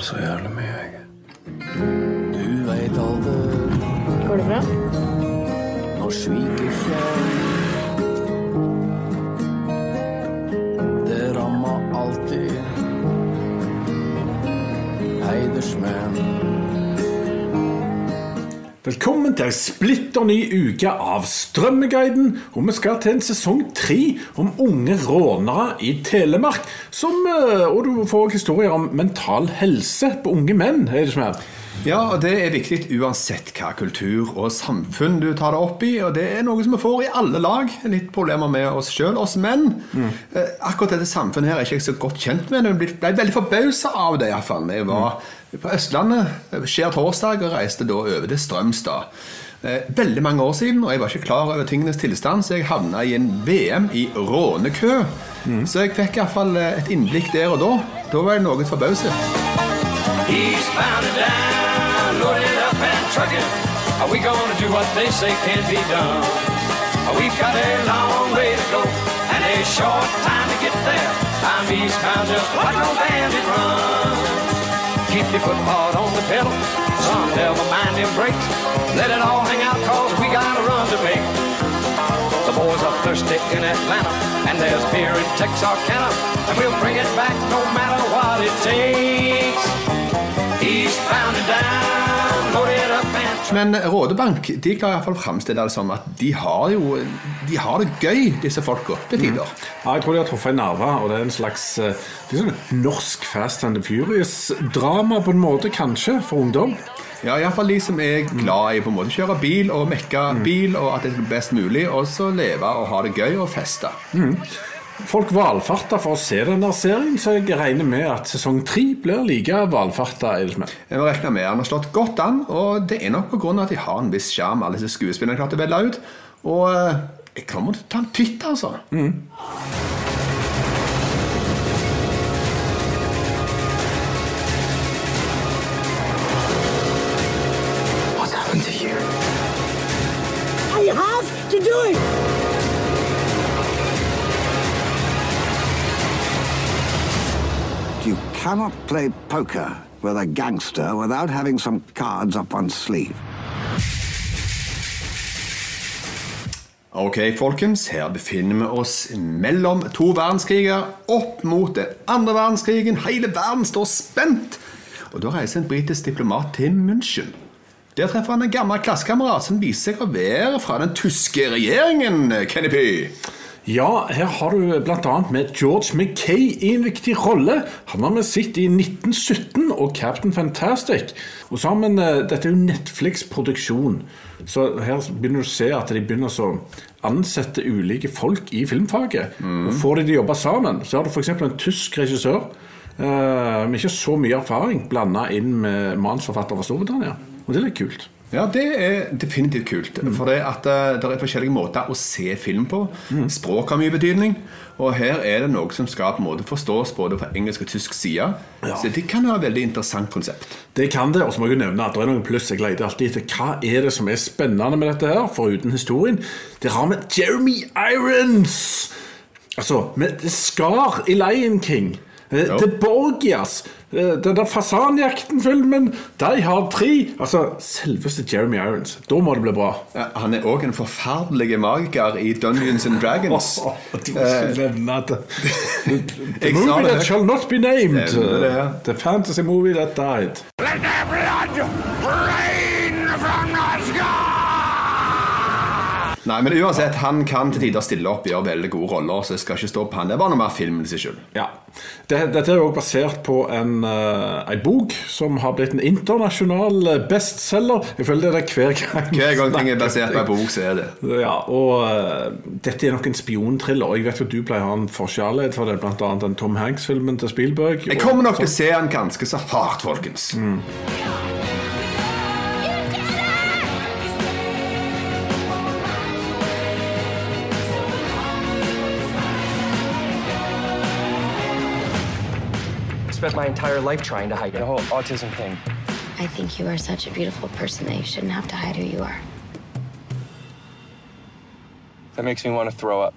savner så jævlig mye, jeg. Du veit aldri Går det bra? når sviket skjer. Velkommen til en splitter ny uke av Strømmeguiden. Og vi skal til en sesong tre om unge rånere i Telemark. Som, eh, og du får historier om mental helse på unge menn. er det som er? Ja, og det er viktig uansett hva kultur og samfunn du tar det opp i. Og det er noe som vi får i alle lag. Litt problemer med oss sjøl, oss menn. Eh, akkurat dette samfunnet her er ikke jeg så godt kjent med. Men jeg ble veldig forbausa av det, iallfall. Jeg var på Østlandet skjer torsdag og reiste da over til Strømstad. Eh, Veldig mange år siden, og jeg var ikke klar over tingenes tilstand, så jeg havna i en VM i rånekø. Så jeg fikk iallfall et innblikk der og da. Da var jeg noe forbauset. Eastbound and down, Are we gonna do what they say can't be done? We've got a long way to go and a short time to get there. I'm eastbound, just watch no bandit run. Keep your foot hard on the pedal, son, never mind them brakes. Let it all hang out, cause we got a run to make. The boys are thirsty in Atlanta, and there's beer in Texarkana, and we'll bring it back no matter what it takes. Eastbound and down, Men Rådebank de klarer iallfall å framstille det som at de har jo De har det gøy, disse folka, til tider. Ja, jeg tror de har truffet en nerve, og det er en slags det sånn norsk Fast and the Furious-drama på en måte, kanskje, for ungdom. Ja, Iallfall de som er glad i på en måte kjøre bil og mekke bil, og at det er best mulig, og så leve og ha det gøy og feste. Folk valfarta for å se denne serien, så jeg regner med at sesong tre blir like valfarta. Jeg må regne med Han har slått godt an, og det er nok pga. at de har en viss sjarm, alle disse skuespillerne klarte å velge ut. Og eh, jeg kommer til å ta en titt, altså. Mm. happened to you? I have to do it! Cannot play poker with a gangster without having some cards up one's sleeve. Ok, folkens, her befinner vi oss mellom to verdenskriger, opp mot den andre verdenskrigen. Hele verden står spent. Og Da reiser en britisk diplomat til München. Der treffer han en gammel klassekamerat som viser seg å være fra den tyske regjeringen. Kennepy. Ja, her har du bl.a. med George Mackay i en viktig rolle. Han var med sitt i 1917 og Captain Fantastic. Og sammen, eh, Dette er jo Netflix-produksjon, så her begynner du å se at de begynner å ansette ulike folk i filmfaget. Og får de til å jobbe sammen. Så har du f.eks. en tysk regissør eh, med ikke så mye erfaring blanda inn med manusforfatter fra Storbritannia. Og det er litt kult. Ja, det er definitivt kult. For det, at eh, det er forskjellige måter å se film på. Språk har mye betydning. Og her er det noe som skal på en måte forstås både fra engelsk og tysk side. Ja. Så det kan være et veldig interessant konsept. Det kan det, og så må jeg jo nevne at det er noen pluss. Jeg leter alltid etter hva er det som er spennende med dette her, foruten historien. Det har med Jeremy Irons! Altså, med skar i Lion King. Eh, Ja. The Borgias. eh, Den der fasanjakten-filmen. De har tre. Altså, selveste Jeremy Irons. Da må det bli bra. Ja, Han er òg en forferdelig magiker i Dungeons and Dragons. Du må ikke nevne det. The movie that shall not be named. Det, ja. The fantasy movie that died. let the blood Nei, men uansett, Han kan til tider stille opp gjøre veldig gode roller. Så jeg skal ikke stå på han. Det er bare noe mer film i seg selv. Ja. Det, dette er jo basert på en, uh, en bok som har blitt en internasjonal eh, bestselger. Jeg føler det er hver gang. Hver gang ting er basert på en bok, så er det. Ja, og uh, dette er nok en spionthriller. Jeg vet jo du pleier å ha en forkjærlighet for det, annet den Tom Hanks-filmen til Spielberg. Jeg kommer nok til å se han ganske så hardt, folkens. Spent my entire life trying to hide it. The whole autism thing. I think you are such a beautiful person that you shouldn't have to hide who you are. That makes me want to throw up.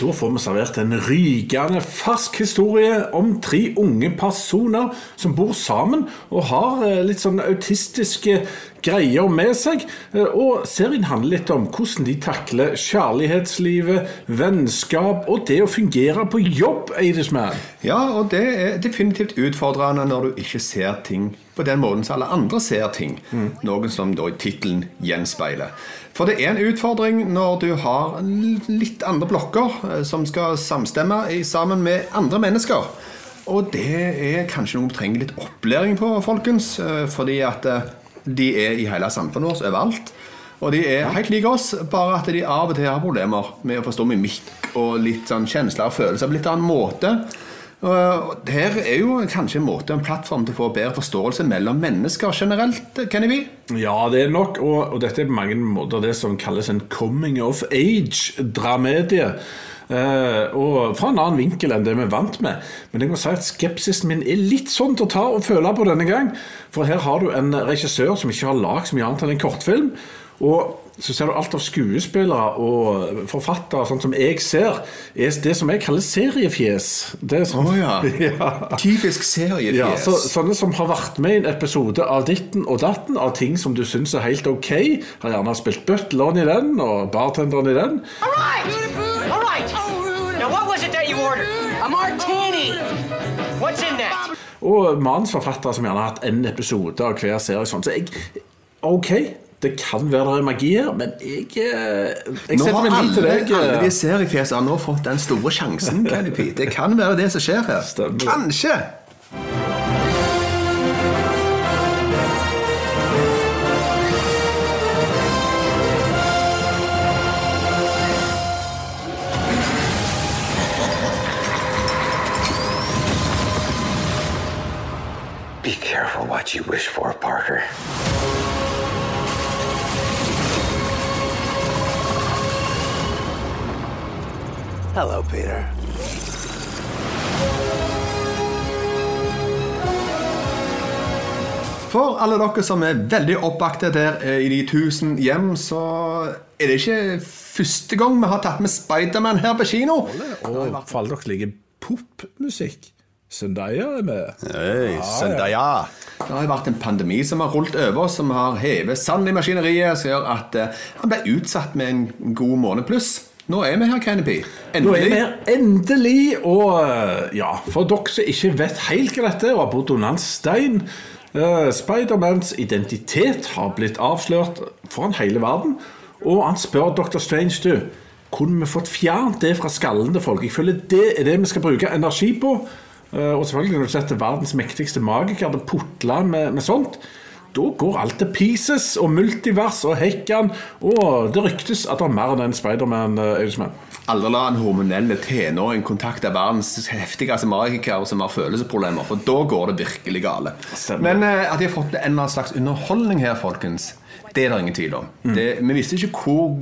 da får vi servert en rykende fersk historie om tre unge personer som bor sammen og har eh, litt sånn autistiske greier med seg. Eh, Og serien handler litt om hvordan de takler kjærlighetslivet, vennskap og det å fungere på jobb, Eidesman. Ja, og det er definitivt utfordrende når du ikke ser ting på den måten som alle andre ser ting. Noe som da i tittelen gjenspeiler. For det er en utfordring når du har litt andre blokker eh, som skal samstemme i, sammen med andre mennesker. Og det er kanskje noe vi trenger litt opplæring på, folkens. eh, Fordi at de er i hele samfunnet vårt overalt. Og de er helt like oss, bare at de av og til har problemer med å forstå mimikk og litt sånn kjensler og følelser på litt annen måte. Her er jo kanskje en måte, en plattform til å få bedre forståelse mellom mennesker generelt, Kennedy. Ja, det er nok, og, og dette er på mange måter det som kalles en coming of age-dramedie. Eh, og fra en annen vinkel enn det vi er vant med. Men jeg må si at skepsisen min er litt sånn til å ta og føle på denne gang. For her har du en regissør som ikke har lagd så mye annet enn en kortfilm. Og så ser du alt av skuespillere og forfattere, sånn som jeg ser, er det som jeg kaller seriefjes. Det er sånn, oh, ja. ja. Typisk seriefjes. Ja, så, sånne som har vært med i en episode av ditten og datten, av ting som du syns er helt ok. Har gjerne spilt butleren i den, og bartenderen i den. All right! Og manusforfattere som gjerne har hatt en episode av hver serie. Sånn. Så jeg Ok, det kan være det er magi her, men jeg, eh, jeg Nå setter har min lit til alle, alle eh. de seriefjesene fått den store sjansen. Det kan være det som skjer her. Stemmer. Kanskje! What you wish for, Parker. Hello, Peter. For alle dere som er veldig oppbakte der eh, i de tusen hjem, så er det ikke første gang vi har tatt med Spiderman her på kino. Og for alle dere liker popmusikk. Zendaya er med. Hey, Zendaya. Det har vært en pandemi som har rullet over som har hevet sand i maskineriet, som gjør at eh, han ble utsatt med en god måned pluss. Nå er vi her, Kennedy. Nå er vi her endelig, og eh, ja, for dere som ikke vet helt hva dette er, og har bodd under en stein uh, Spidermans identitet har blitt avslørt foran hele verden, og han spør Dr. Strange, du, kunne vi fått fjernt det fra skallen til folk? Jeg føler det er det vi skal bruke energi på. Eh, og selvfølgelig når du setter verdens mektigste magiker til å putle med, med sånt, da går alt til pieces, og multivers og hekkan, og det ryktes at det er mer enn en Spiderman. eh. Aldri la en hormonell tenåring kontakte verdens heftigste magiker som har følelsesproblemer, for da går det virkelig gale. Stemmer. Men eh, at de har fått en eller annen slags underholdning her, folkens, det er det ingen tvil om. Det, vi visste ikke hvor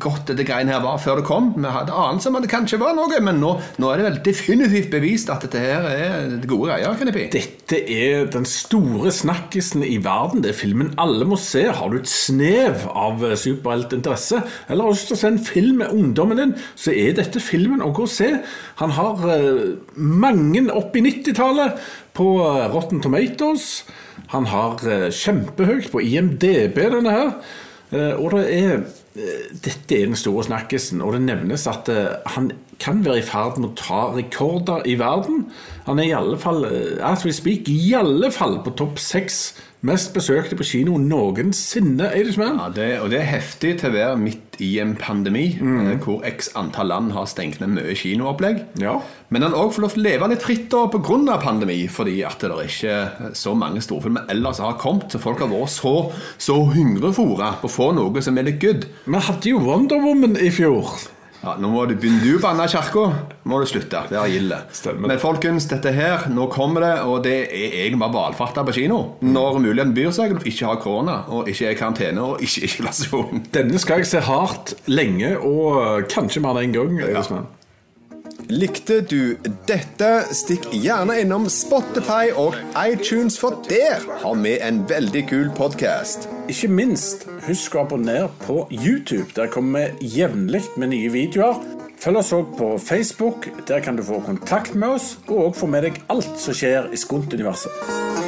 godt dette greiene her var før det kom. Vi hadde anelse om at det kanskje var noe, men nå, nå er det vel definitivt bevist at dette her er gode greier. kan det bli? Dette er den store snakkisen i verden. Det er filmen alle må se. Har du et snev av superheltinteresse, eller har du lyst til å se en film med ungdommen din, så er dette filmen å gå og se. Han har eh, mange opp i 90-tallet på eh, Rotten Tomatoes. Han har eh, kjempehøyt på IMDb, denne her. Eh, og det er dette er den store snakkisen, og det nevnes at han kan være i ferd med å ta rekorder i verden. Han er i alle fall, as we speak, i alle fall på topp seks mest besøkte på kino noensinne. er Eidesmann. Ja, det, og det er heftig til å være midt i en pandemi, mm. hvor x antall land har stengt ned mye kinoopplegg. Ja. Men han òg får lov til å leve litt fritt da pga. pandemi, fordi at det er ikke så mange storfilmer ellers har kommet. Så folk har vært så, så hungrefòra på å få noe som er litt good. Vi hadde jo Wonder Woman i fjor. Ja, Nå må du begynne du banne kirka. Må du slutte. Det er. Stemmer. Men folkens, dette her, nå kommer det, og det er egentlig bare valfarta på kino. Når muligheten byr seg, og ikke har korona, og ikke er i karantene, og ikke isolasjon. Denne skal jeg se hardt lenge, og kanskje mer enn en gang. Eidesmann. Likte du dette, stikk gjerne innom Spotify og iTunes, for der har vi en veldig kul podkast. Ikke minst, husk å abonnere på YouTube. Der kommer vi jevnlig med nye videoer. Følg oss òg på Facebook. Der kan du få kontakt med oss, og òg få med deg alt som skjer i Skunt-universet.